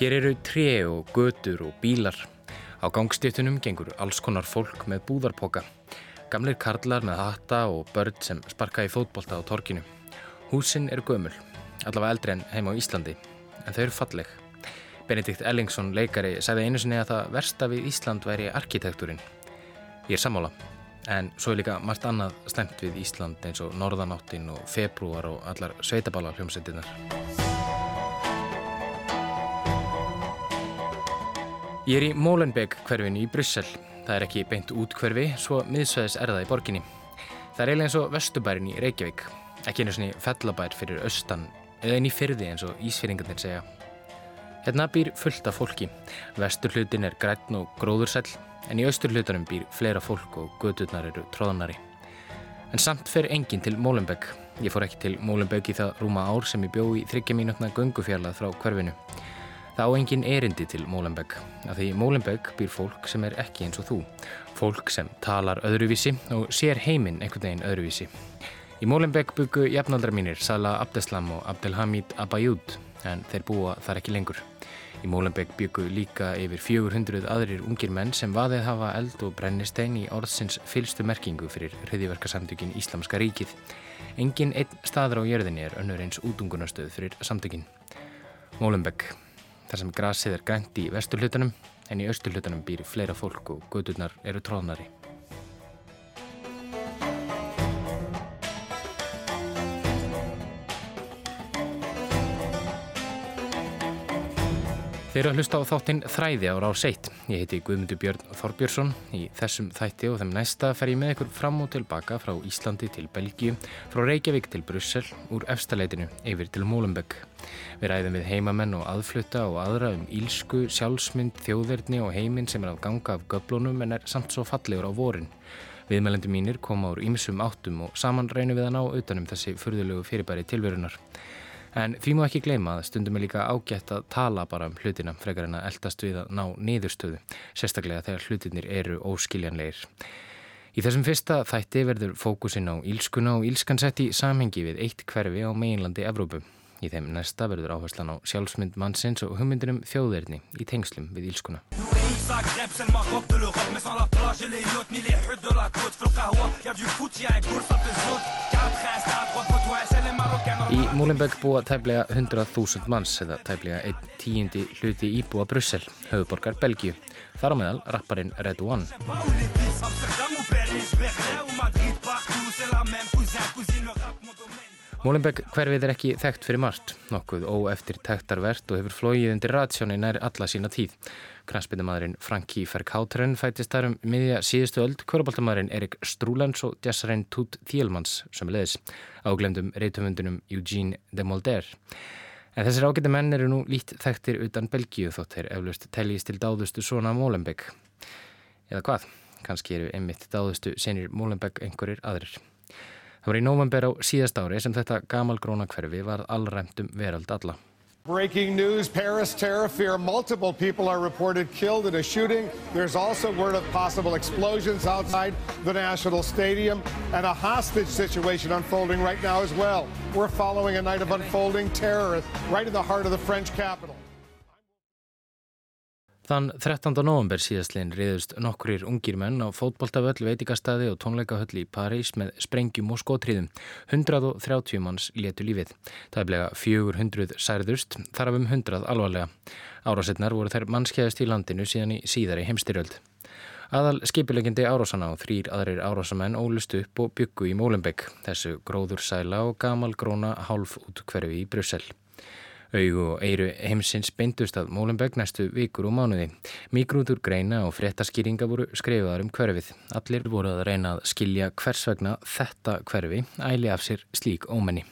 Hér eru tré og götur og bílar. Á gangstéttunum gengur alls konar fólk með búðarpoka. Gamlir karlar með hatta og börn sem sparka í fótbolta á torkinu. Húsin eru gömul, allavega eldri en heima á Íslandi, en þau eru falleg. Benedikt Ellingsson, leikari, sagði einu sinni að það versta við Ísland væri arkitektúrin. Ég er sammála, en svo er líka margt annað slemt við Ísland eins og Norðanáttin og februar og allar sveitabála hljómsendinnar. Ég er í Molenbeek hverfinu í Bryssel. Það er ekki beint út hverfi, svo miðsvæðis er það í borginni. Það er eiginlega eins og vestubærin í Reykjavík. Ekki einu svoni fellabær fyrir austan, eða einn í fyrði eins og ísfyrringarnir segja. Hérna býr fullt af fólki. Vestur hlutin er grætn og gróðursæl, en í austur hlutanum býr fleira fólk og gödurnar eru tróðanari. En samt fer enginn til Molenbeek. Ég fór ekki til Molenbeek í það rúma ár sem ég bjó í þryggja mínutna göngufjarlað frá hverfinu. Það á engin erindi til Molenbeek, af því Molenbeek býr fólk sem er ekki eins og þú. Fólk sem talar öðruvísi og sér heiminn einhvern veginn öðruvísi. Í Molenbeek byggu jafnaldra mínir Salah Abdeslam og Abdelhamid Abayoud, en þeir búa þar ekki lengur. Í Molenbeek byggu líka yfir 400 aðrir ungir menn sem vaðið hafa eld og brennistein í orðsins fylstu merkingu fyrir hriðiverkasamtökin Íslamska ríkið. Engin einn staður á jörðinni er önnur eins útungunastöð fyrir samtökin. Molenbeek þar sem grasið er grænt í vesturhlutunum en í austurhlutunum býr fleira fólk og gödurnar eru tróðnari. Þeir eru að hlusta á þáttinn Þræði á seitt. Ég heiti Guðmundur Björn Þorbjörnsson. Í þessum þætti og þeim næsta fer ég með ykkur fram og tilbaka frá Íslandi til Belgíu, frá Reykjavík til Brussel, úr efstaleitinu yfir til Molenbeek. Við ræðum við heimamenn og aðflutta og aðra um ílsku, sjálfsmynd, þjóðverðni og heiminn sem er að ganga af göblunum en er samt svo fallegur á vorin. Viðmælendu mínir koma úr ýmsum áttum og saman reynum við að ná utanum þessi furðulegu fyrirbæri tilverunar. En því má ekki gleyma að stundum er líka ágætt að tala bara um hlutina frekar en að eldast við að ná niðurstöðu, sérstaklega þegar hlutinir eru óskiljanleir. Í þessum fyrsta þætti verður fókusin á ílskuna og ílskansett í samhengi við eitt hverfi á meginlandi Evrópu. Í þeim næsta verður áherslan á sjálfsmynd mannsins og hugmyndinum þjóðverðni í tengslum við ílskuna. Í Múlenberg búa tæplega 100.000 manns eða tæplega einn tíindi hluti íbúa Brussel, höfuborgar Belgíu. Þar á meðal rapparinn Red One. Molenbeek hverfið er ekki þekkt fyrir margt, nokkuð óeftir tektarvert og hefur flóið undir ratsjóni nær alla sína tíð. Kransbyttumadurinn Franki Verkauteren fættist þar um miðja síðustu öld, kvöruboltamadurinn Erik Strúlans og jazzarinn Tút Thielmans sem leðis, áglemdum reytumundunum Eugene de Molder. En þessir ágætti menn eru nú lít þekktir utan Belgíu þótt þeir eflust teljist til dáðustu svona Molenbeek. Eða hvað? Kanski eru einmitt dáðustu senir Molenbeek einhverjir aðrir. Það var í nóvember á síðast ári sem þetta gamalgróna hverfi var allræmtum verald alla. Breaking news, Paris terror fear. Multiple people are reported killed in a shooting. There's also word of possible explosions outside the National Stadium and a hostage situation unfolding right now as well. We're following a night of unfolding terror right in the heart of the French capital. Þann 13. november síðastlegin riðust nokkurir ungir menn á fótboltavöll, veitikastadi og tónleikahöll í París með sprengjum og skótriðum. 130 manns letu lífið. Það er blega 400 særðust, þar af um 100 alvarlega. Árásetnar voru þær mannskjæðist í landinu síðan í síðari heimstyrjöld. Aðal skipilegjandi árásana og þrýr aðrir árásamenn ólust upp og byggu í Mólenbeek, þessu gróður sæla og gamal gróna hálf út hverfi í Brussel. Augu og eiru heimsins beindust að Mólenberg næstu vikur og mánuði. Mikrútur greina og fréttaskýringa voru skrifaðar um hverfið. Allir voru að reyna að skilja hvers vegna þetta hverfi æli af sér slík ómenni.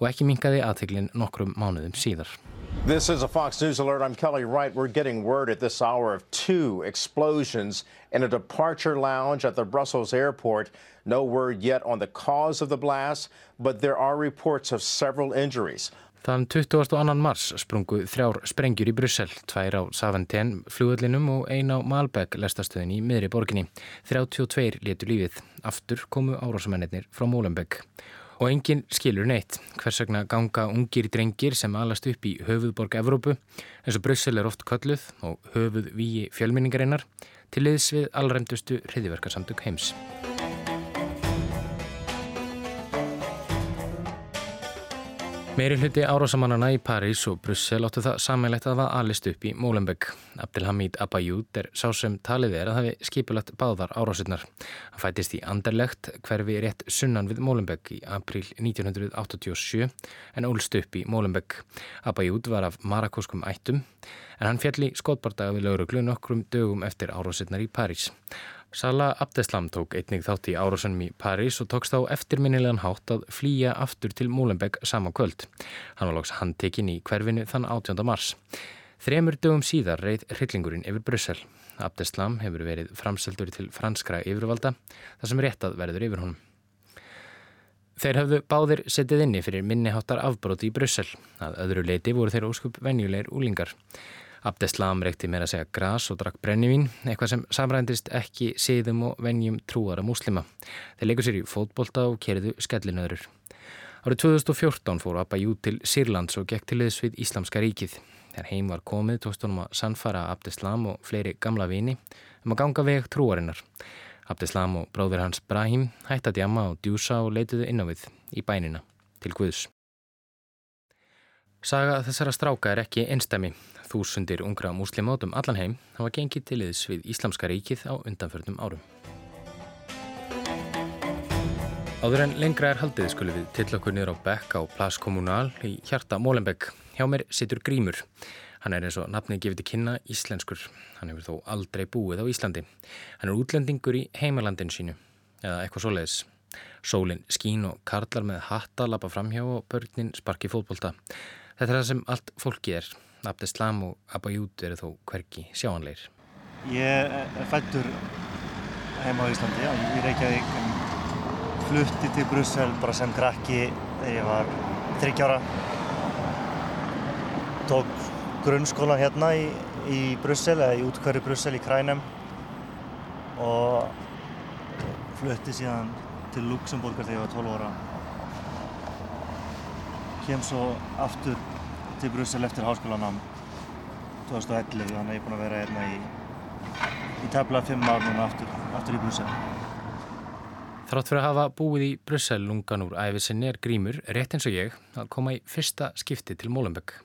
Og ekki minkaði aðteglin nokkrum mánuðum síðar. This is a Fox News alert. I'm Kelly Wright. We're getting word at this hour of two explosions in a departure lounge at the Brussels airport. No word yet on the cause of the blast, but there are reports of several injuries. Þann 22. mars sprungu þrjár sprengjur í Brussel, tvær á Savanten flugöllinum og ein á Malbæk lestastöðin í miðri borginni. 32 letu lífið. Aftur komu árásamennir frá Molenbeek. Og enginn skilur neitt. Hvers vegna ganga ungir drengir sem alast upp í höfuðborg Evrópu, eins og Brussel er oft kölluð og höfuð víi fjölminningarinnar, til liðs við allræmdustu hriðiverkarsamtök heims. Meiri hluti árásamannana í París og Brussel áttu það samanlegt að það alist upp í Molenbeek. Abdelhamid Abayoud er sá sem talið er að hafi skipulagt báðar árásinnar. Hann fætist í Anderlecht hverfi rétt sunnan við Molenbeek í april 1987 en ólst upp í Molenbeek. Abayoud var af marakoskum ættum en hann fjall í skotbardaga við lauruglu nokkrum dögum eftir árásinnar í París. Salah Abdeslam tók einnig þátt í árásunum í París og tókst á eftirminnilegan hátt að flýja aftur til Molenbeek sama kvöld. Hann var lóks handtekinn í hverfinu þann 18. mars. Þremur dögum síðar reið hryllingurinn yfir Brussel. Abdeslam hefur verið framseldur til franskra yfirvalda þar sem réttað verður yfir honum. Þeir hafðu báðir setið inni fyrir minniháttar afbróti í Brussel. Að öðru leiti voru þeir óskup venjulegir úlingar. Abdeslam reykti meira að segja gras og drakk brennivín, eitthvað sem samrændist ekki siðum og venjum trúara múslima. Þeir leikur sér í fótbolta og kerðu skellinöður. Árið 2014 fór Abbajú til Sýrlands og gekk til liðs við Íslamska ríkið. Þegar heim var komið tókst honum að sannfara Abdeslam og fleiri gamla vini um að ganga veg trúarinnar. Abdeslam og bróður hans Brahim hætti að djama og djúsa og leitiðu inn á við í bænina til Guðs. Saga þessara stráka er ekki einstæmi. Þúsundir ungra múslimótum allan heim hafa gengið til liðs við Íslamska ríkið á undanförnum árum. Áður en lengra er haldið skulum við til okkur niður á Bekk á Plas Kommunal í hjarta Molenbeek. Hjá mér situr Grímur. Hann er eins og nafnið gefið til kynna íslenskur. Hann hefur þó aldrei búið á Íslandi. Hann er útlendingur í heimalandin sínu, eða eitthvað svoleiðis. Sólinn skín og karlar með hatta lappa framhjá og börnin sparki fótbolta. Þetta er það sem allt fólki er. Abdeslam og Abayút eru þó hverki sjáanleir. Ég er fættur heima á Íslandi, ég reykjaði flutti til Brussel bara sem krakki þegar ég var 30 ára. Tók grunnskólan hérna í, í Brussel, eða í útkværi Brussel í Krænum og flutti síðan til Luxemburgar þegar ég var 12 ára. Kem svo aftur til Brussel eftir háskólanám 2011, þannig að ég er búinn að vera hérna í, í tefla 5 ár núna aftur, aftur í Brussel. Þrátt fyrir að hafa búið í Brussel lungan úr æfisinni er Grímur, rétt eins og ég, að koma í fyrsta skipti til Molenbeek.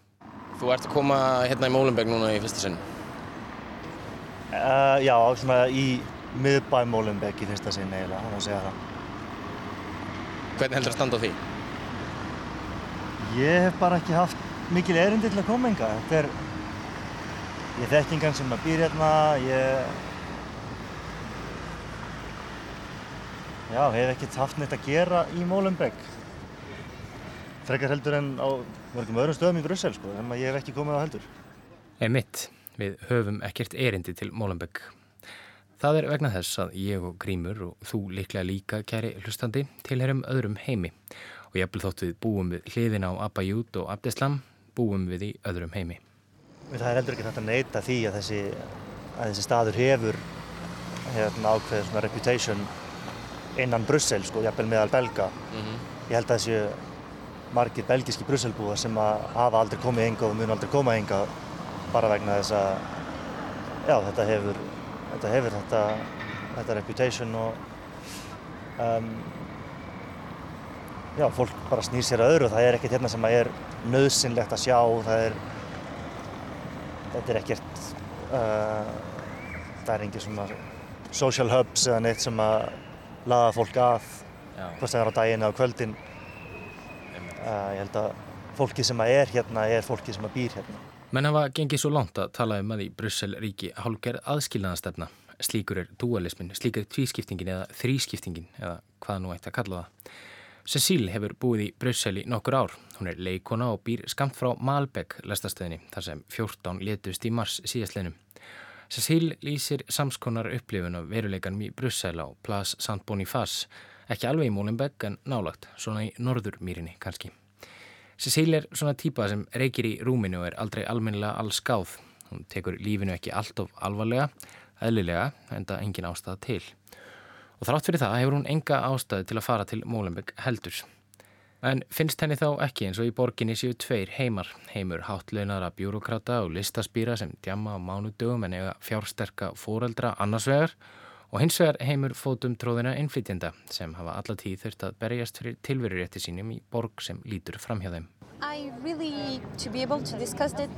Þú ert að koma hérna í Molenbeek núna í fyrsta sinn? Uh, já, svona í miðbæ Molenbeek í fyrsta sinn eiginlega, hann að segja það. Hvernig heldur það að standa á því? Ég hef bara ekki haft mikil erindi til að koma enga. Þetta er, ég þekk engan sem að býr hérna, ég Já, hef ekkert haft neitt að gera í Molenbeek. Frekar heldur en á mörgum öðrum stöðum í Brussel, sko, en ég hef ekki komið á heldur. Emitt, við höfum ekkert erindi til Molenbeek. Það er vegna þess að ég og Grímur og þú líklega líka, kæri hlustandi, tilherum öðrum heimi. Og ég hef þótt við búum við hliðin á Abayút og Abdeslam, búum við í öðrum heimi. Það er heldur ekki þetta að neyta því að þessi, að þessi staður hefur hérna, ákveðið svona reputation innan Brussel, sko, jafnvel meðal belga. Mm -hmm. Ég held að þessi margir belgiski Brusselbúar sem að hafa aldrei komið enga og mun aldrei koma enga bara vegna þess að já, þetta hefur þetta, hefur þetta, þetta reputation og um, já, fólk bara snýr sér að öðru. Það er ekkert hérna sem að er nöðsynlegt að sjá, það er þetta er ekkert uh, það er engin svona social hubs eða neitt sem að laða fólk að hvort það er á daginn eða á kvöldin. Uh, ég held að fólki sem að er hérna er fólki sem að býr hérna. Menn hafa gengið svo langt að tala um að í Brussel ríki hálfgerð aðskilnaðastefna slíkur er dualismin, slíkur er tvískiptingin eða þrískiptingin eða hvað nú ætti að kalla það Cecil hefur búið í Brussel í nokkur ár. Hún er leikona og býr skamt frá Malbæk lestastöðinni þar sem 14 letust í mars síðastleinu. Cecil lýsir samskonar upplifun af veruleikanum í Brussel á Place Saint Boniface, ekki alveg í Molenbeek en nálagt, svona í norðurmýrinni kannski. Cecil er svona típa sem reykir í rúminu og er aldrei almennilega alls gáð. Hún tekur lífinu ekki allt of alvarlega, eðlilega, enda engin ástæða til. Og þrátt fyrir það hefur hún enga ástæði til að fara til Molenbeek heldur. En finnst henni þá ekki eins og í borginni séu tveir heimar, heimur hátlaunara bjúrokrata og listaspýra sem djama á mánudögum en eiga fjársterka fóreldra annarsvegar og hins vegar heimur fótum tróðina innflytjenda sem hafa alla tíð þurft að berjast fyrir tilverurétti sínum í borg sem lítur fram hjá þeim. I really, to be able to discuss it,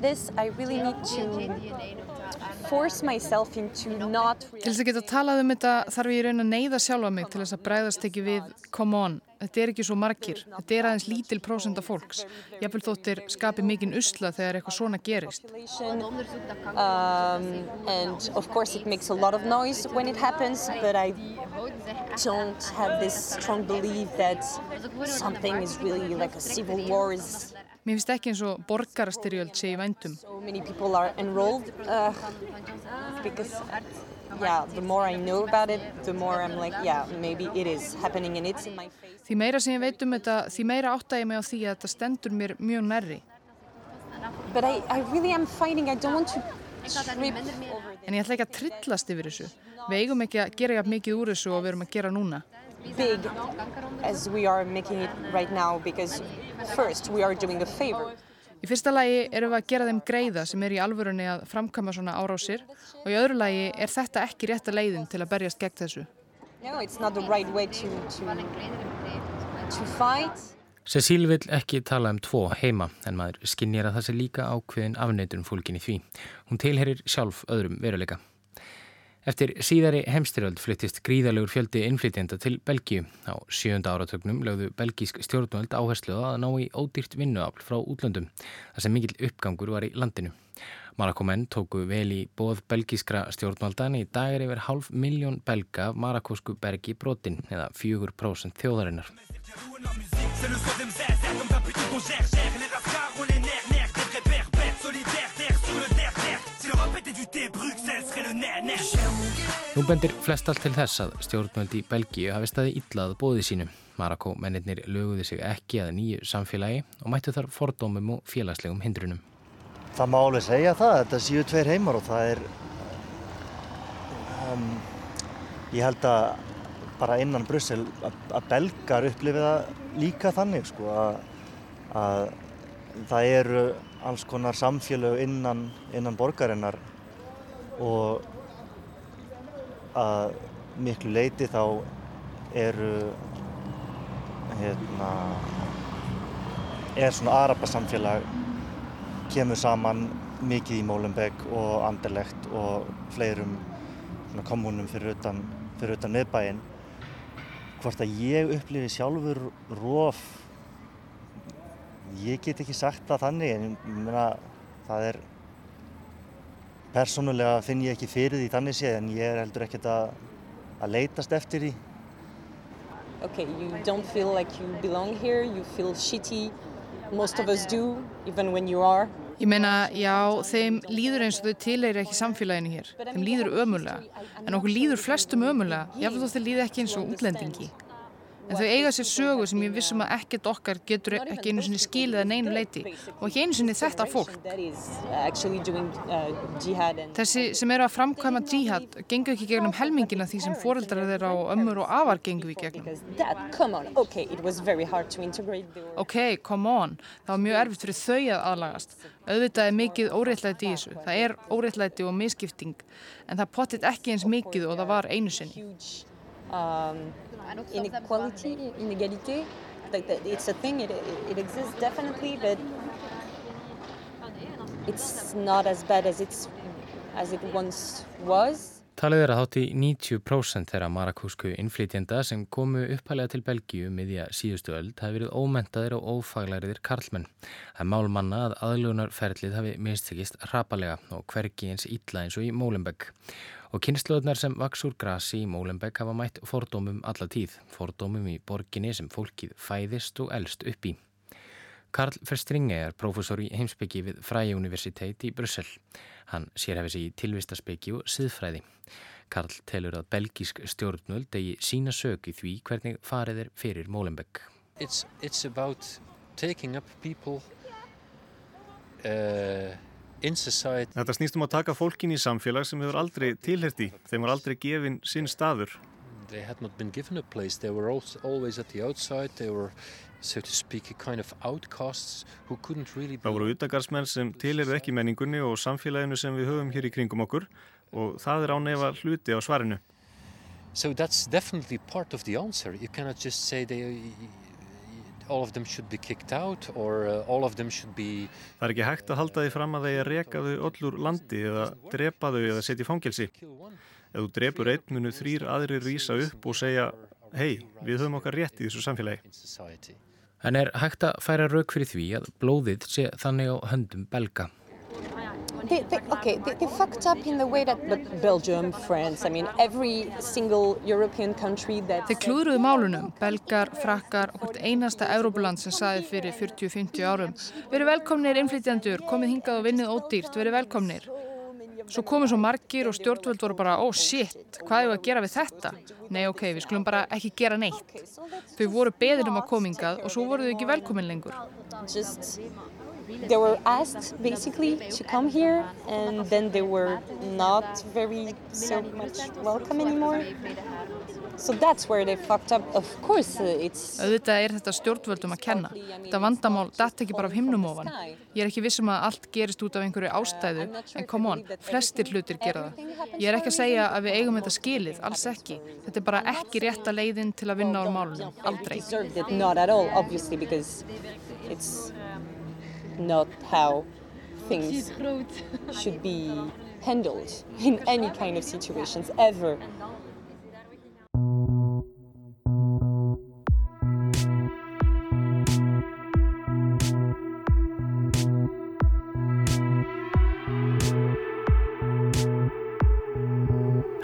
this, I really need to force myself into not... Til þess að geta talað um þetta þarf ég raun að neyða sjálfa mig til þess að bræðast ekki við come on, þetta er ekki svo margir, þetta er aðeins lítil prósend af fólks. Jáfnvel þóttir skapi mikinn usla þegar eitthvað svona gerist. Um, and of course it makes a lot of noise when it happens, but I don't have this strong belief that something is really like a civil war Mér finnst ekki eins og borgarastyrjöld sé í vændum. So many people are enrolled uh, because yeah, the more I know about it, the more I'm like, yeah, maybe it is happening and it's in my face. Því meira sem ég veit um þetta, því meira átta ég mig á því að þetta stendur mér mjög nærri. But I, I really am fighting, I don't want to trip over this. En ég ætla ekki að trillast yfir þessu. Við eigum ekki að gera mikið úr þessu og við erum að gera núna. Big as we are making it right now because first we are doing a favor. Í fyrsta lagi erum við að gera þeim greiða sem er í alvörunni að framkama svona árásir og í öðru lagi er þetta ekki rétta leiðin til að berjast gegn þessu. No, it's not the right way to, to, to fight. Cecíl vill ekki tala um tvo heima en maður skinnir að það sé líka ákveðin afneitun fólkin í því. Hún tilherir sjálf öðrum veruleika. Eftir síðari heimstyrjöld flyttist gríðalegur fjöldi innflytjenda til Belgíu. Á sjönda áratögnum lögðu belgísk stjórnvöld áherslu að ná í ódýrt vinnuafl frá útlöndum, þar sem mikill uppgangur var í landinu. Marakomenn tóku vel í bóð belgískra stjórnvaldan í dagir yfir halv miljón belga af marakosku bergi brotin eða 4% þjóðarinnar. Nú bendir flest allt til þess að stjórnvöldi í Belgíu hafi staði illað bóðið sínu. Marakó mennirnir löguði sig ekki að nýju samfélagi og mættu þar fordómum og félagslegum hindrunum. Það má alveg segja það, þetta séu tveir heimar og það er, um, ég held að bara innan Brussel að belgar upplifið það líka þannig sko að, að það eru alls konar samfélög innan, innan borgarinnar og að miklu leiti þá eru hérna er svona arabasamfélag kemur saman mikið í Molenbeek og Anderlecht og fleirum svona kommunum fyrir utan, fyrir utan miðbæinn. Hvort að ég upplifi sjálfur róf ég get ekki sagt það þannig en ég meina það er persónulega finn ég ekki fyrir því þannig séð en ég er heldur ekkert að, að leitast eftir því Okay, you don't feel like you belong here, you feel shitty. Most of us do, even when you are. Ég meina, já, þeim líður eins og þau tilegir ekki samfélaginu hér. Þeim líður ömulega. En okkur líður flestum ömulega, jáfnveg þó þeir líði ekki eins og útlendingi. En þau eiga sér sögu sem ég vissum að ekkert okkar getur ekki einu sinni skilið að neinu leiti og ekki einu sinni þetta fólk. Þessi sem eru að framkvæma jihad gengur ekki gegnum helmingina því sem foreldrar þeirra á ömmur og afar gengur við gegnum. Ok, come on. Það var mjög erfitt fyrir þau að aðlagast. Auðvitað er mikið óreittlæti í þessu. Það er óreittlæti og miskipting en það pottit ekki eins mikið og það var einu sinni. Um, inequality, inégalité. Like that, it's a thing. It, it exists definitely, but it's not as bad as it's as it once was. Talið er að hátt í 90% þeirra marakúsku innflytjenda sem komu upphælega til Belgíu miðja síðustu öld hafi verið ómentaðir og ófaglæriðir karlmenn. Það er málmanna að aðlugunarferðlið hafi mistekist rapalega og hvergi eins ítla eins og í Mólenbegg. Og kynnslöðnar sem vaks úr grasi í Mólenbegg hafa mætt fordómum alla tíð, fordómum í borginni sem fólkið fæðist og elst upp í. Karl Verstringe er prófessor í heimsbyggi við Fræi Universiteit í Brussel. Hann sérhefði sig í tilvistarspeggi og siðfræði. Karl telur að belgísk stjórnvöld degi sína sög í því hvernig farið er fyrir Molenbeek. It's, it's about taking up people uh. Þetta snýst um að taka fólkin í samfélag sem hefur aldrei tilherti, þeim er aldrei gefin sinn staður. they had not been given a place. They were always at the outside. They were, so to speak, a kind of outcasts who couldn't really... Það voru utagarsmenn sem tilirði ekki menningunni og samfélaginu sem við höfum hér í kringum okkur og það er ánefa hluti á svarinu. So that's definitely part of the answer. You cannot just say they, Það er ekki hægt að halda því fram að þeir reka þau öllur landi eða drepa þau eða setja í fangelsi. Ef þú drepur einn munu þrýr aðrir rýsa upp og segja hei, við höfum okkar rétt í þessu samfélagi. En er hægt að færa rauk fyrir því að blóðið sé þannig á höndum belga? They, they, okay, they, they fucked up in the way that Belgium, France, I mean every single European country that... Þeir klúðruðu málunum, belgar, frakkar og hvert einasta Európuland sem saði fyrir 40-50 árum. Verið velkomnir innflytjandur, komið hingað og vinnið ódýrt, verið velkomnir. Svo komum svo margir og stjórnvöld voru bara, oh shit, hvað er við að gera við þetta? Nei, ok, við skulum bara ekki gera neitt. Þau voru beðin um að komingað og svo voru þau ekki velkomin lengur. Just, they were asked basically to come here and then they were not very so much welcome anymore. So that's where they fucked up. Of course uh, it's... Auðvitað er þetta stjórnvöldum að kenna. Þetta vandamál datt ekki bara af himnum ofan. Ég er ekki vissum að allt gerist út af einhverju ástæðu, en come on, flestir hlutir gera það. Ég er ekki að segja að við eigum þetta skilið, alls ekki. Þetta er bara ekki rétt að leiðin til að vinna á málunum, aldrei. Not at all, obviously, because it's not how things should be handled in any kind of situations, ever.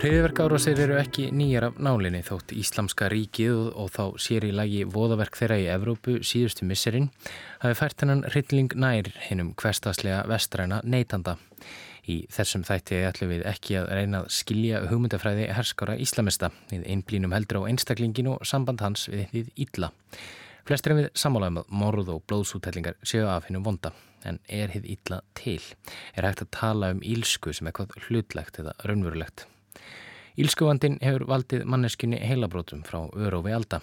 Hriðverkárásir eru ekki nýjar af nálinni þótt Íslamska ríkið og, og þá sér í lagi voðaverk þeirra í Evrópu síðustu misserinn hafi fært hennan hrylling nær hinnum hverstaslega vestræna neytanda. Í þessum þætti ætlum við ekki að reyna að skilja hugmyndafræði herskára íslamista við einblínum heldur á einstaklingin og samband hans við þið ítla. Flestir en við sammálaðum að morð og blóðsútællingar séu af hennum vonda en er hið ítla til. Er hægt að tala um ílsku sem eitthvað hlutlegt eða raunverulegt. Ílskuvandin hefur valdið manneskunni heilabrótum frá örófi alda.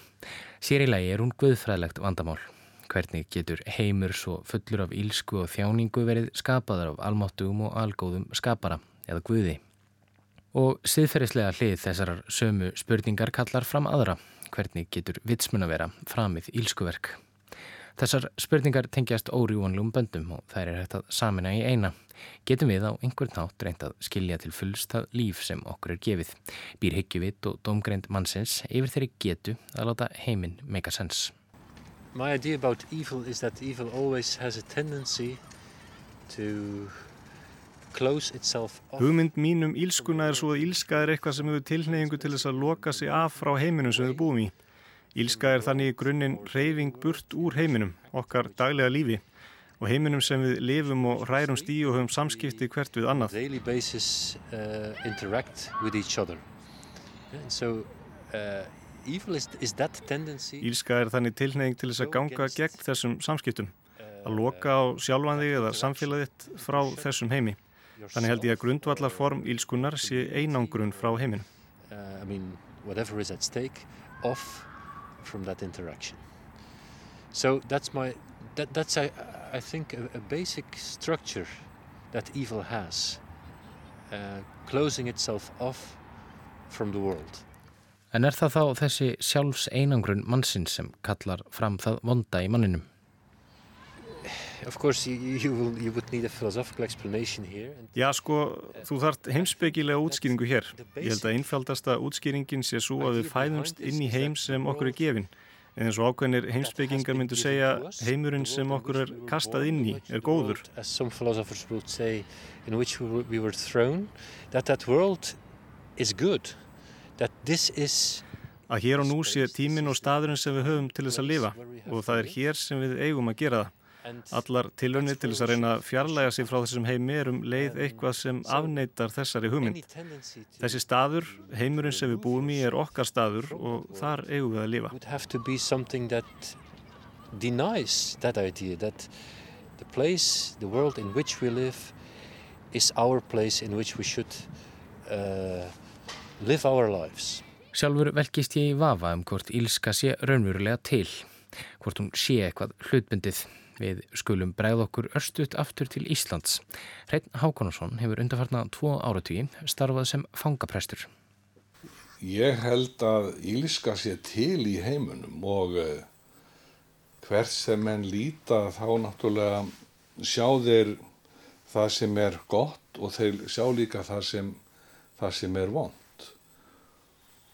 Sér í lagi er hún guðfræðlegt vandamál. Hvernig getur heimur svo fullur af ílsku og þjáningu verið skapaðar af almáttugum og algóðum skapara eða guði? Og siðferðislega hlið þessarar sömu spurningar kallar fram aðra. Hvernig getur vitsmun að vera framið ílskuverk? Þessar spurningar tengjast órjúanlum böndum og þær er hægt að samina í eina. Getum við á einhvern nátt reynd að skilja til fullst það líf sem okkur er gefið. Býr hyggjuvitt og domgreind mannsins yfir þeirri getu að láta heiminn make a sense. My idea about evil is that evil always has a tendency to close itself off. Hugmynd mínum ílskuna er svo að ílska er eitthvað sem hefur tilneyingu til þess að loka sig af frá heiminum sem við búum í. Ílska er þannig í grunninn reyfing burt úr heiminum, okkar daglega lífi og heiminum sem við lifum og hrærumst í og höfum samskipti hvert við annað. Basis, uh, so, uh, is, is Ílska er þannig tilneying til þess að ganga gegn þessum samskiptum, að loka á sjálfan þig eða samfélagitt frá þessum heimi. Þannig held ég að grundvallarform ílskunar sé einangrun frá heiminu. Uh, I mean, from that interaction. So that's my that, that's I, I think a, a basic structure that evil has, uh, closing itself off from the world. En er það þá þessi sjálfs einangrun mannsins sem kallar fram það vonda í manninum? Já, sko, þú þart heimsbyggilega útskýringu hér. Ég held að einfaldasta útskýringin sé svo að við fæðumst inn í heim sem okkur er gefin. En eins og ákveðinir heimsbyggingar myndu segja heimurinn sem okkur er kastað inn í er góður. Að hér og nú sé tímin og staðurinn sem við höfum til þess að lifa og það er hér sem við eigum að gera það. Allar tilvönni til þess að reyna að fjarlæga sig frá þessum heimi er um leið eitthvað sem afneitar þessari hugmynd. Þessi staður, heimurinn sem við búum í, er okkar staður og þar eigum við að lifa. The place, the world in which we live is our place in which we should uh, live our lives. Sjálfur velkist ég í vafa um hvort ílska sé raunverulega til, hvort hún sé eitthvað hlutbundið. Við skulum bregð okkur örstuðt aftur til Íslands. Hrein Hákonarsson hefur undarfarnað tvo áratví starfað sem fangaprestur. Ég held að ílska sé til í heimunum og eh, hvert sem menn líta þá náttúrulega sjá þeir það sem er gott og þeir sjá líka það sem, það sem er vond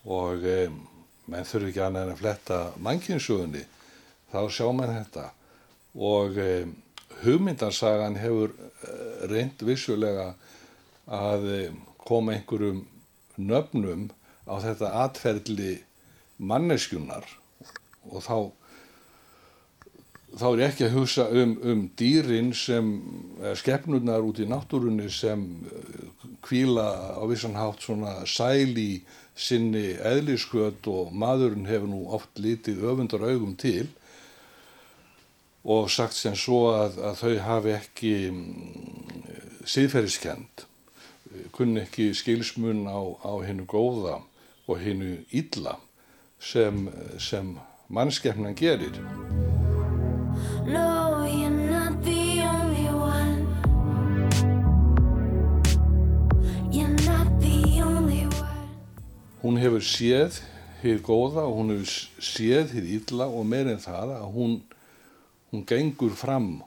og e, menn þurfi ekki annað en að fletta mannkynnsugunni þá sjá mann þetta og e, hugmyndarsagan hefur eh, reynd vissulega að koma einhverjum nöfnum á þetta atferðli manneskjunar og þá þá er ekki að hugsa um, um dýrin sem skefnurnar út í náttúrunni sem kvíla á vissan hátt svona sæl í sinni eðliskvöld og maðurinn hefur nú oft litið öfundar augum til og sagt sem svo að, að þau hafi ekki mm, síðferðiskend, kunni ekki skilsmun á, á hennu góða og hennu illa sem, sem mannskefnan gerir. No. hún hefur séð hér góða og hún hefur séð hér illa og meirinn það að hún, hún gengur fram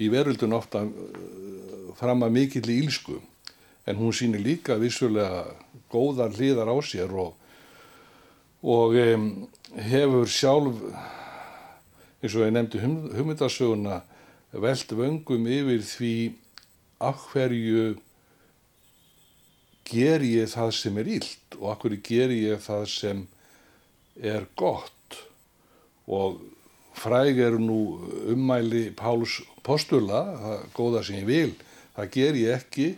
í veröldun ofta uh, fram að mikill í ílsku en hún sýnir líka vissulega góðar hliðar á sér og, og um, hefur sjálf eins og ég nefndi hum, hugmyndasöguna veld vöngum yfir því af hverju ger ég það sem er ílt og akkur ger ég það sem er gott. Og fræg eru nú ummæli Páls postula, það góða sem ég vil, það ger ég ekki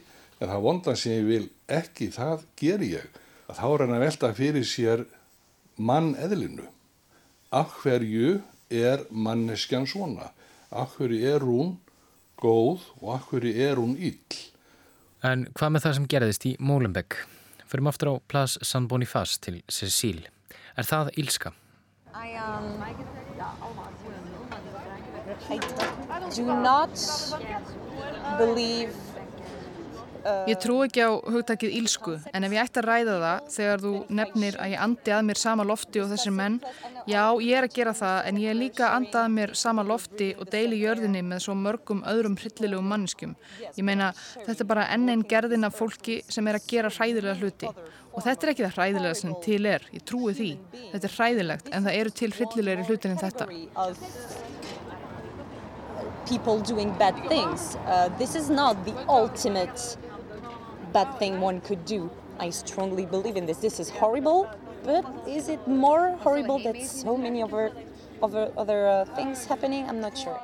en það vonda sem ég vil ekki, það ger ég. Þá er hann að velta fyrir sér mann eðlinu. Af hverju er manneskjan svona? Af hverju er hún góð og af hverju er hún ill? En hvað með það sem gerðist í Molenbeek? Förum aftur á Plas San Bonifaz til Cecil. Er það ílska? I, um, I do not believe Ég trú ekki á hugtakið ílsku en ef ég ætti að ræða það þegar þú nefnir að ég andi að mér sama lofti og þessir menn, já ég er að gera það en ég er líka að anda að mér sama lofti og deili jörðinni með svo mörgum öðrum hryllilegum mannskjum. Ég meina þetta er bara enn einn gerðin af fólki sem er að gera hræðilega hluti og þetta er ekki það hræðilega sem til er, ég trúi því. Þetta er hræðilegt en það eru til hryllilegri hlutin en þetta. People doing bad things. Uh, this is not the ultimate bad thing one could do. I strongly believe in this. This is horrible, but is it more horrible that so many other, other, other uh, things happening? I'm not sure.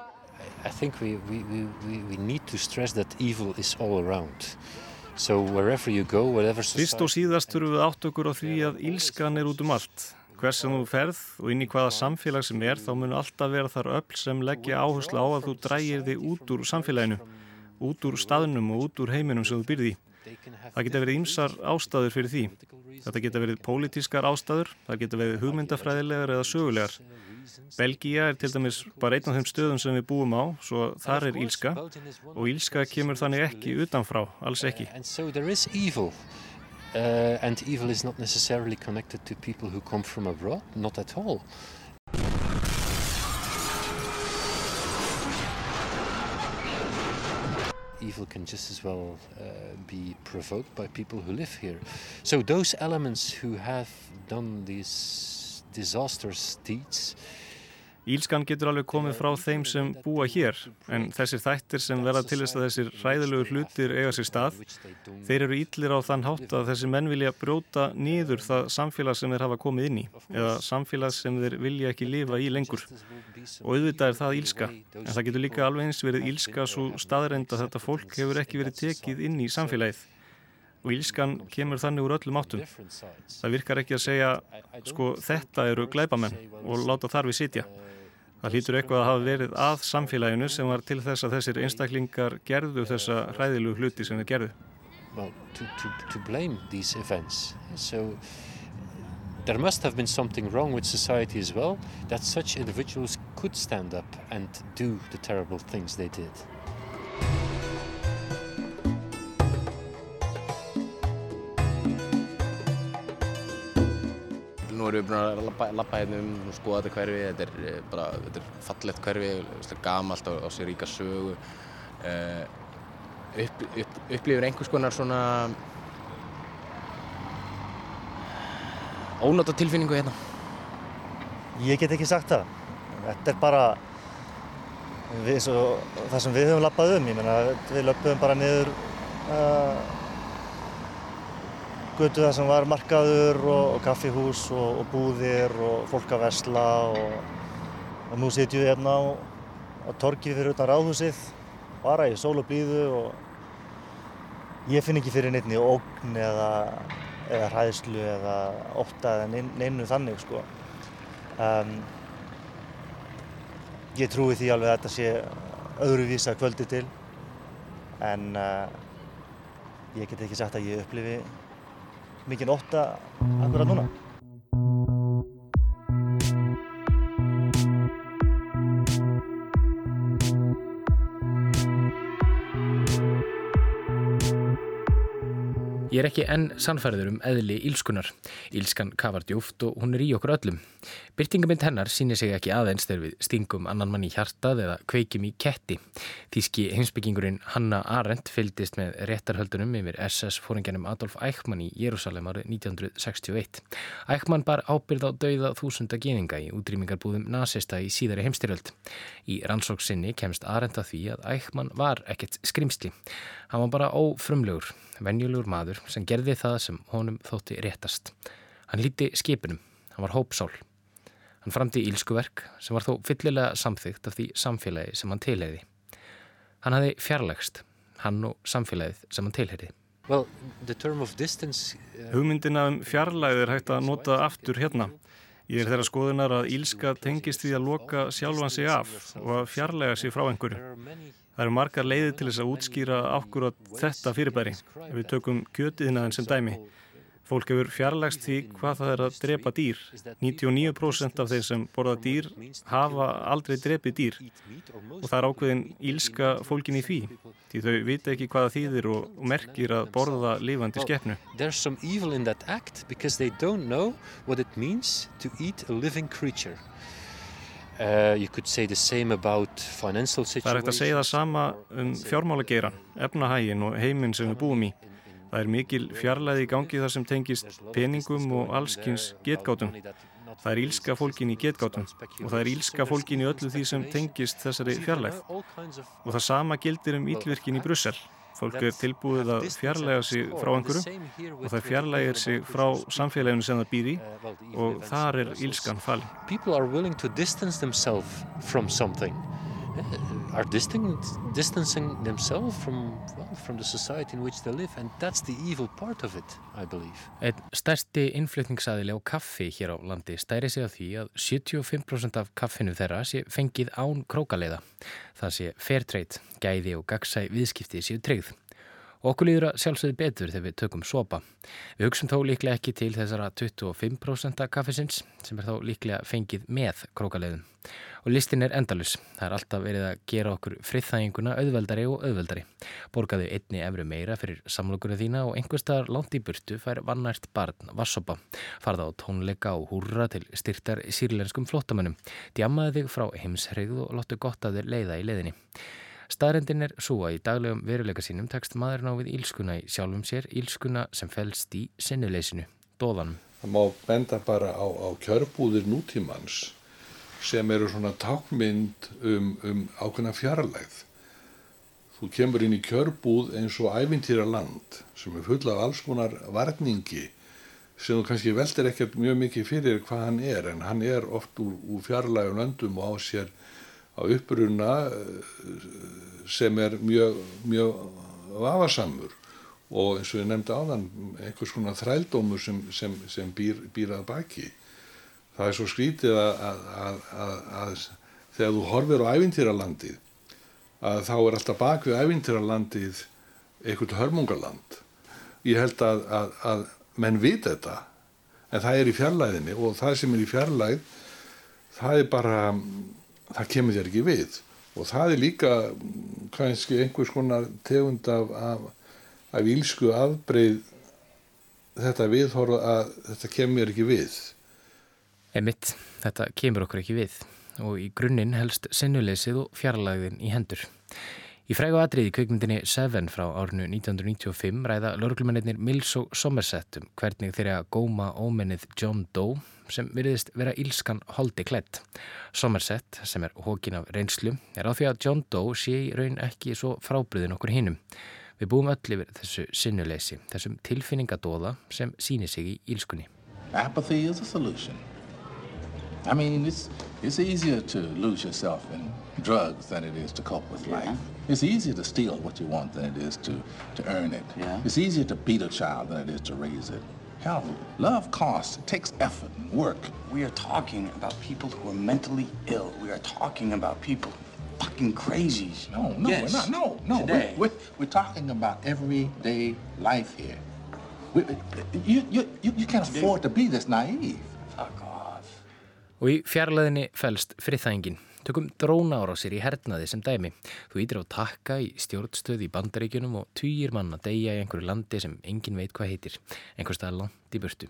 I think we, we, we, we need to stress that evil is all around. So wherever you go, whatever society... Fyrst og síðast þurfum við átt okkur á því að ílskan er út um allt. Hvers sem þú ferð og inn í hvaða samfélag sem er, þá mun alltaf vera þar öll sem leggja áherslu á að þú drægir þig út úr samfélaginu, út úr staðnum og út úr heiminum sem þú byrði. Það geta verið ýmsar ástæður fyrir því. Þetta geta verið pólitískar ástæður, það geta verið hugmyndafræðilegar eða sögulegar. Belgíja er til dæmis bara einn af þeim stöðum sem við búum á, svo þar er ílska og ílska kemur þannig ekki utanfrá, alls ekki. Uh, and evil is not necessarily connected to people who come from abroad, not at all. evil can just as well uh, be provoked by people who live here. So those elements who have done these disastrous deeds Ílskan getur alveg komið frá þeim sem búa hér en þessir þættir sem verða til þess að þessir ræðilegu hlutir eiga sér stað þeir eru íllir á þann hátt að þessi menn vilja brjóta nýður það samfélag sem þeir hafa komið inn í eða samfélag sem þeir vilja ekki lifa í lengur. Og auðvitað er það ílska en það getur líka alveg eins verið ílska svo staðrænt að þetta fólk hefur ekki verið tekið inn í samfélagið. Og ílskan kemur þannig úr öllum áttum. Það virkar ekki að segja sko þetta eru glæbamenn og láta þar við sitja Það hlýtur eitthvað að hafa verið að samfélaginu sem var til þess að þessir einstaklingar gerðu þessa hræðilu hluti sem þeir gerðu. Well, to, to, to blame these events. So there must have been something wrong with society as well that such individuals could stand up and do the terrible things they did. Erum við búin að lappa, lappa hérna um og skoða þetta hverfi. Þetta er eh, bara, þetta er fallegt hverfi, gamalt á, á sér ríka sögu. Uh, upp, upp, upplifir einhvers konar svona ónóta tilfinningu hérna? Ég get ekki sagt það. Þetta er bara við, svo, það sem við höfum lappað um. Ég meina, við löpum bara niður uh, götu það sem var markaður og, og kaffihús og, og búðir og fólk að vesla og, og nú sitjum við hérna á, á torgi fyrir utan ráðhúsið bara í sól og blíðu og ég finn ekki fyrir neittni ógn eða, eða hræðslu eða ótta eða neinu þannig sko. Um, ég trúi því alveg að þetta sé öðruvísa kvöldi til en uh, ég get ekki sagt að ég upplifi mikinn ótta akkurat núna. Ég er ekki enn sannfærður um eðli ílskunar. Ílskan kafar djúft og hún er í okkur öllum. Byrtingamind hennar sýnir sig ekki aðeins þegar við stingum annan mann í hjartað eða kveikjum í ketti. Þíski heimsbyggingurinn Hanna Arendt fylgdist með réttarhöldunum yfir SS-fóringjanum Adolf Eichmann í Jérúsalem árið 1961. Eichmann bar ábyrð á dauða þúsunda geninga í útrýmingarbúðum nazista í síðari heimstyröld. Í rannsóksinni kemst Arendt að því að Eichmann var ekkert skrimsli. Hann var bara ófrumlegur, venjulegur maður sem gerði það sem honum þótti réttast. Hann líti skipinum, hann var hópsál. Hann framdi ílskuverk sem var þó fyllilega samþygt af því samfélagi sem hann tilheyði. Hann hafði fjarlægst, hann og samfélagið sem hann tilheyði. Well, distance, uh... Hugmyndina um fjarlægið er hægt að nota aftur hérna. Ég er þeirra skoðunar að ílska tengist því að loka sjálfan sig af og að fjarlæga sig frá einhverju. Það eru margar leiði til þess að útskýra ákkur á þetta fyrirbæri. Ef við tökum kjötiðnaðin sem dæmi. Fólk hefur fjarlægst því hvað það er að drepa dýr. 99% af þeir sem borða dýr hafa aldrei drepið dýr. Og það er ákveðin ílska fólkin í því. Því þau vita ekki hvaða þýðir og merkir að borða lifandi skeppnu. There's some evil in that act because they don't know what it means to eat a living creature. Uh, það er hægt að segja það sama um fjármálageiran, efnahægin og heiminn sem við búum í. Það er mikil fjarlæði í gangi þar sem tengist peningum og allskins getgátum. Það er ílska fólkin í getgátum og það er ílska fólkin í öllu því sem tengist þessari fjarlæð. Og það sama gildir um ílvirkin í Brussel. Fólk er tilbúið að fjarlæga sig frá einhverju og það fjarlægir sig frá samfélaginu sem það býr í og þar er ílskan falin. Uh, are distancing themselves from, well, from the society in which they live and that's the evil part of it, I believe. Einn stærsti innflutningsaðili á kaffi hér á landi stæri sig að því að 75% af kaffinu þeirra sé fengið án krókaleiða. Það sé fair trade, gæði og gagsæ viðskipti séu tryggð. Og okkur líður að sjálfsögðu betur þegar við tökum sopa. Við hugsun þó líklega ekki til þessara 25% kaffisins sem er þó líklega fengið með krókaleiðum. Og listin er endalus. Það er alltaf verið að gera okkur friðþæginguna auðveldari og auðveldari. Borgaðu einni efru meira fyrir samlokunum þína og einhverstaðar langt í burtu fær vannært barn vassopa. Farða á tónleika og húrra til styrtar sírlenskum flottamönnum. Djamaðu þig frá heimshreyðu og lóttu gott að þér leiða í leiðinni. Staðrendin er svo að í daglegum veruleika sínum tekst maðurinn á við ílskuna í sjálfum sér, ílskuna sem fælst í sinnuleysinu, dóðanum. Það má benda bara á, á kjörbúðir nútímans sem eru svona tákmynd um, um ákveðna fjarlægð. Þú kemur inn í kjörbúð eins og ævintýra land sem er full af alls konar varningi sem þú kannski veldir ekkert mjög mikið fyrir hvað hann er en hann er oft úr, úr fjarlægum löndum og á sér á uppruna sem er mjög, mjög vafasamur. Og eins og ég nefndi áðan einhvers konar þrældómur sem, sem, sem býr, býr að baki. Það er svo skrítið að, að, að, að þegar þú horfir á ævintýralandið að þá er alltaf bak við ævintýralandið einhvern hörmungaland. Ég held að menn vit þetta en það er í fjarlæðinni og það sem er í fjarlæð það er bara það kemur þér ekki við. Og það er líka kannski einhvers konar tegund af, af, af ílsku afbreið þetta viðhorfa að þetta kemur ekki við. Emitt, þetta kemur okkur ekki við. Og í grunninn helst sinnuleysið og fjarlæðin í hendur Í frægu atriði kveikmyndinni Seven frá árinu 1995 ræða lörglumennir Mills og Somerset um hvernig þeirra góma ómennið John Doe sem veriðist vera ílskan holdi klætt. Somerset, sem er hókin af reynslu, er á því að John Doe sé í raun ekki svo frábriðin okkur hinnum. Við búum öll yfir þessu sinnuleysi, þessum tilfinningadóða sem síni sig í ílskunni. Apathy is a solution. I mean, it's, it's easier to lose yourself in drugs than it is to cope with yeah. Life. It's easier to steal what you want than it is to, to earn it. Yeah. It's easier to beat a child than it is to raise it. Hell, love costs. It takes effort and work. We are talking about people who are mentally ill. We are talking about people fucking crazies. No, no, yes. we're not. No, no. Today. We're, we're, we're talking about everyday life here. We, you, you, you, you can't afford to be this naive. Fuck off. Og í fjarlæðinni fælst friðþængin. Tökum dróna ára á sér í hernaði sem dæmi. Þú ítir á takka í stjórnstöð í bandaríkjunum og týjir mann að deyja í einhverju landi sem engin veit hvað heitir. Einhver stað langt í burtu.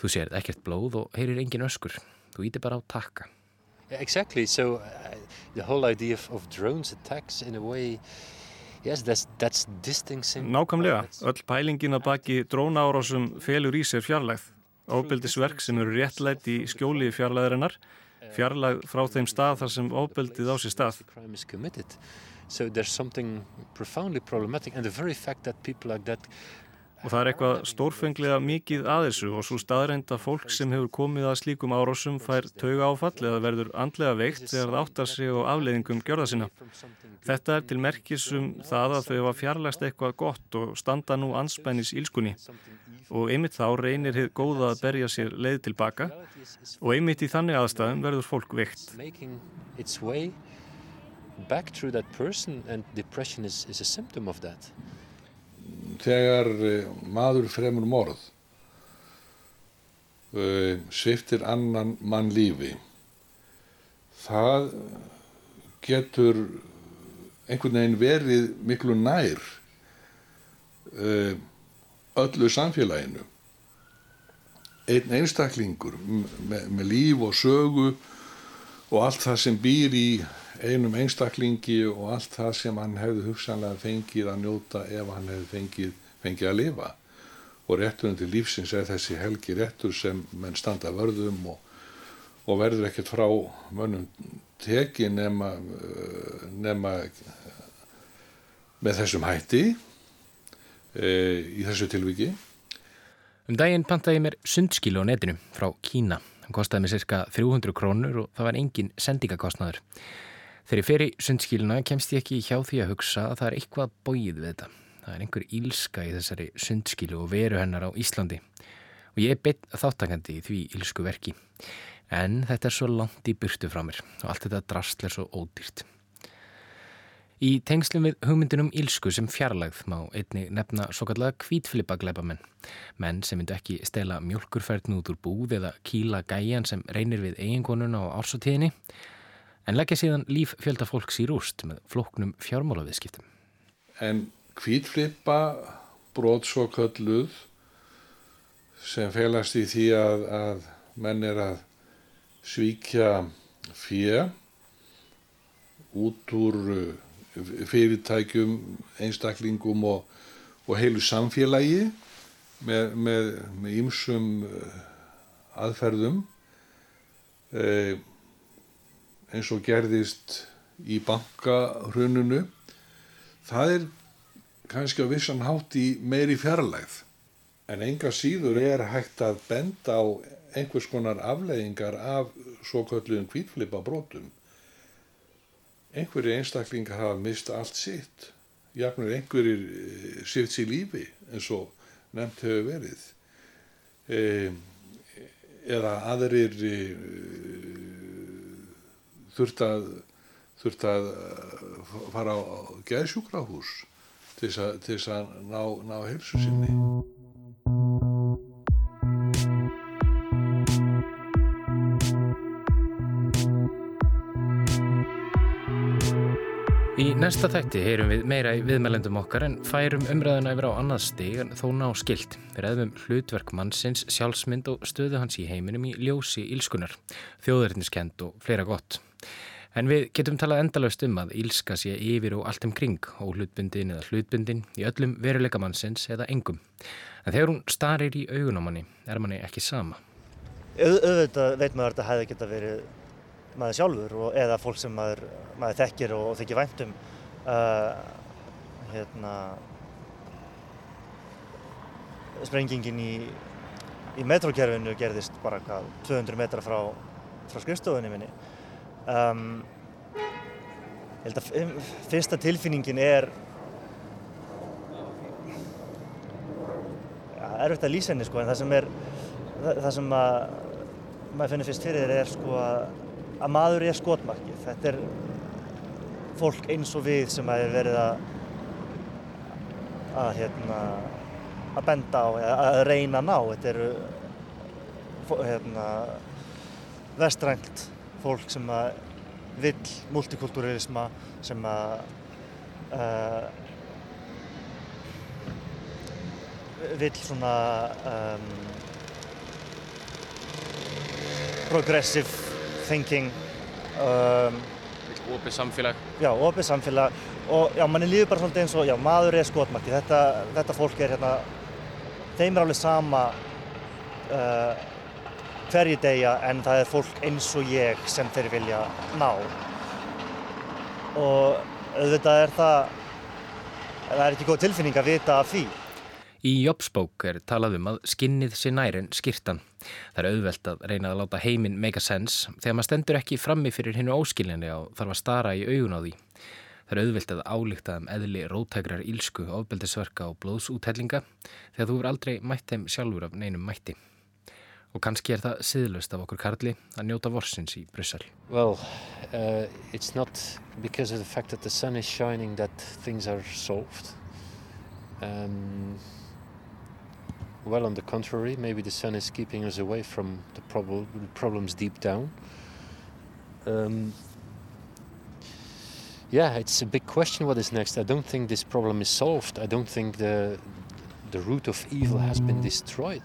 Þú sér ekkert blóð og heyrir engin öskur. Þú ítir bara á takka. Exactly, so uh, the whole idea of, of drones attacks in a way Yes, that's, that's Nákvæmlega, öll pælingin að baki dróna árásum felur í sér fjarlægð. Óbyldisverk sem eru réttlætt í skjóli fjarlæðarinnar fjarlag frá þeim stað þar sem ofbeldið á sér stað. So there's something profoundly problematic and the very fact that people like that Og það er eitthvað stórfenglega mikið að þessu og svo staðrænt að fólk sem hefur komið að slíkum árásum fær tauga áfall eða verður andlega veikt þegar það áttar sig á afleiðingum gjörða sinna. Þetta er til merkisum það að þau hefa fjarlagst eitthvað gott og standa nú anspennis ílskunni og einmitt þá reynir þið góða að berja sér leið tilbaka og einmitt í þannig aðstæðum verður fólk veikt. Back through that person and depression is, is a symptom of that þegar eh, maður fremur morð uh, sviftir annan mann lífi það getur einhvern veginn verið miklu nær uh, öllu samfélaginu. Einn einstaklingur með, með líf og sögu og allt það sem býr í einum einstaklingi og allt það sem hann hefði hugsanlega fengið að njóta ef hann hefði fengið, fengið að lifa og rétturinn til lífsins er þessi helgi réttur sem menn standa vörðum og, og verður ekkert frá mönnum teki nema, nema með þessum hætti e, í þessu tilviki Um daginn pantaði mér sundskilu á netinu frá Kína. Það kostiði mér cirka 300 krónur og það var engin sendingakostnaður. Þegar ég fer í sundskíluna kemst ég ekki hjá því að hugsa að það er eitthvað bóið við þetta. Það er einhver ílska í þessari sundskílu og veru hennar á Íslandi. Og ég er beitt þáttakandi í því ílsku verki. En þetta er svo langt í burtu frá mér og allt þetta drastl er svo ódýrt. Í tengslum við hugmyndunum ílsku sem fjarlagð má einni nefna svo kallega kvítflipa gleipamenn. Menn sem myndu ekki stela mjölkurferðn út úr búð eða kíla gæjan sem reynir við eiginkonuna á ársotíðinni en leggja síðan líf fjölda fólks í rúst með floknum fjármálaviðskiptum. En kvítflipa brot svo kölluð sem felast í því að, að menn er að svíkja fjö út úr uh, fyrirtækjum, einstaklingum og, og heilu samfélagi með, með, með ýmsum uh, aðferðum. E, eins og gerðist í bankahrununu það er kannski á vissan hátt í meiri fjarlægð. En enga síður er hægt að benda á einhvers konar afleiðingar af svo kölluðum kvítflipa brotum einhverju einstaklingar hafa mista allt sitt jafnur einhverjir eh, sitt sér lífi eins og nefnt hefur verið. E, eða aðrir e, þurft að þurft að uh, fara á geðsjúkrahús til þess að ná, ná helsu sinni Í næsta tætti heyrum við meira í viðmælendum okkar en færum umræðan yfir á annað stig en þó ná skilt. Við ræðum um hlutverk mannsins, sjálfsmynd og stöðu hans í heiminum í ljósi ílskunar, þjóðverðniskend og fleira gott. En við getum talað endalaust um að ílska sé yfir og allt um kring, óhlutbundin eða hlutbundin í öllum veruleika mannsins eða engum. En þegar hún starir í augun á manni er manni ekki sama. Au, auðvitað veit maður að þetta hefði geta verið maður sjálfur og, eða fólk sem maður, maður þekkir og, og þekkir væntum uh, hérna sprengingin í, í metrókerfinu gerðist bara hvað 200 metra frá, frá skrifstofunni minni um, ég held að fyrsta tilfinningin er ja, erfitt að lýsa henni sko en það sem er það, það sem að maður finnir fyrst fyrir er sko að að maður er skotmarkið. Þetta er fólk eins og við sem að er verið að að, hérna, að benda á, að reyna að ná. Þetta eru hérna, vestrænt fólk sem að vill multikulturalisma, sem að uh, vill svona um, progressive thinking um, Opið samfélag. Já, opið samfélag. Og já, manni líður bara svolítið eins og já, maður er skotmarki þetta, þetta fólk er hérna þeim er alveg sama uh, hverji degja en það er fólk eins og ég sem þeir vilja ná og auðvitað er það það er ekki góð tilfinning að vita af því Í Jobsbók er talað um að skinnið sé nær en skýrtan. Það er auðvelt að reyna að láta heiminn make a sense þegar maður stendur ekki frammi fyrir hennu óskiljanli og þarf að stara í augun á því. Það er auðvelt að álíkta um eðli rótækrar ílsku, ofbeldisverka og blóðsúthellinga þegar þú er aldrei mætt þeim sjálfur af neinum mætti. Og kannski er það siðlust af okkur Karli að njóta vorsins í Bryssel. Well, uh, it's not because of the fact that the sun is shining that things are solved. Um, Well, on the contrary, maybe the sun is keeping us away from the prob problems deep down. Um, yeah, it's a big question what is next. I don't think this problem is solved. I don't think the, the root of evil has been destroyed.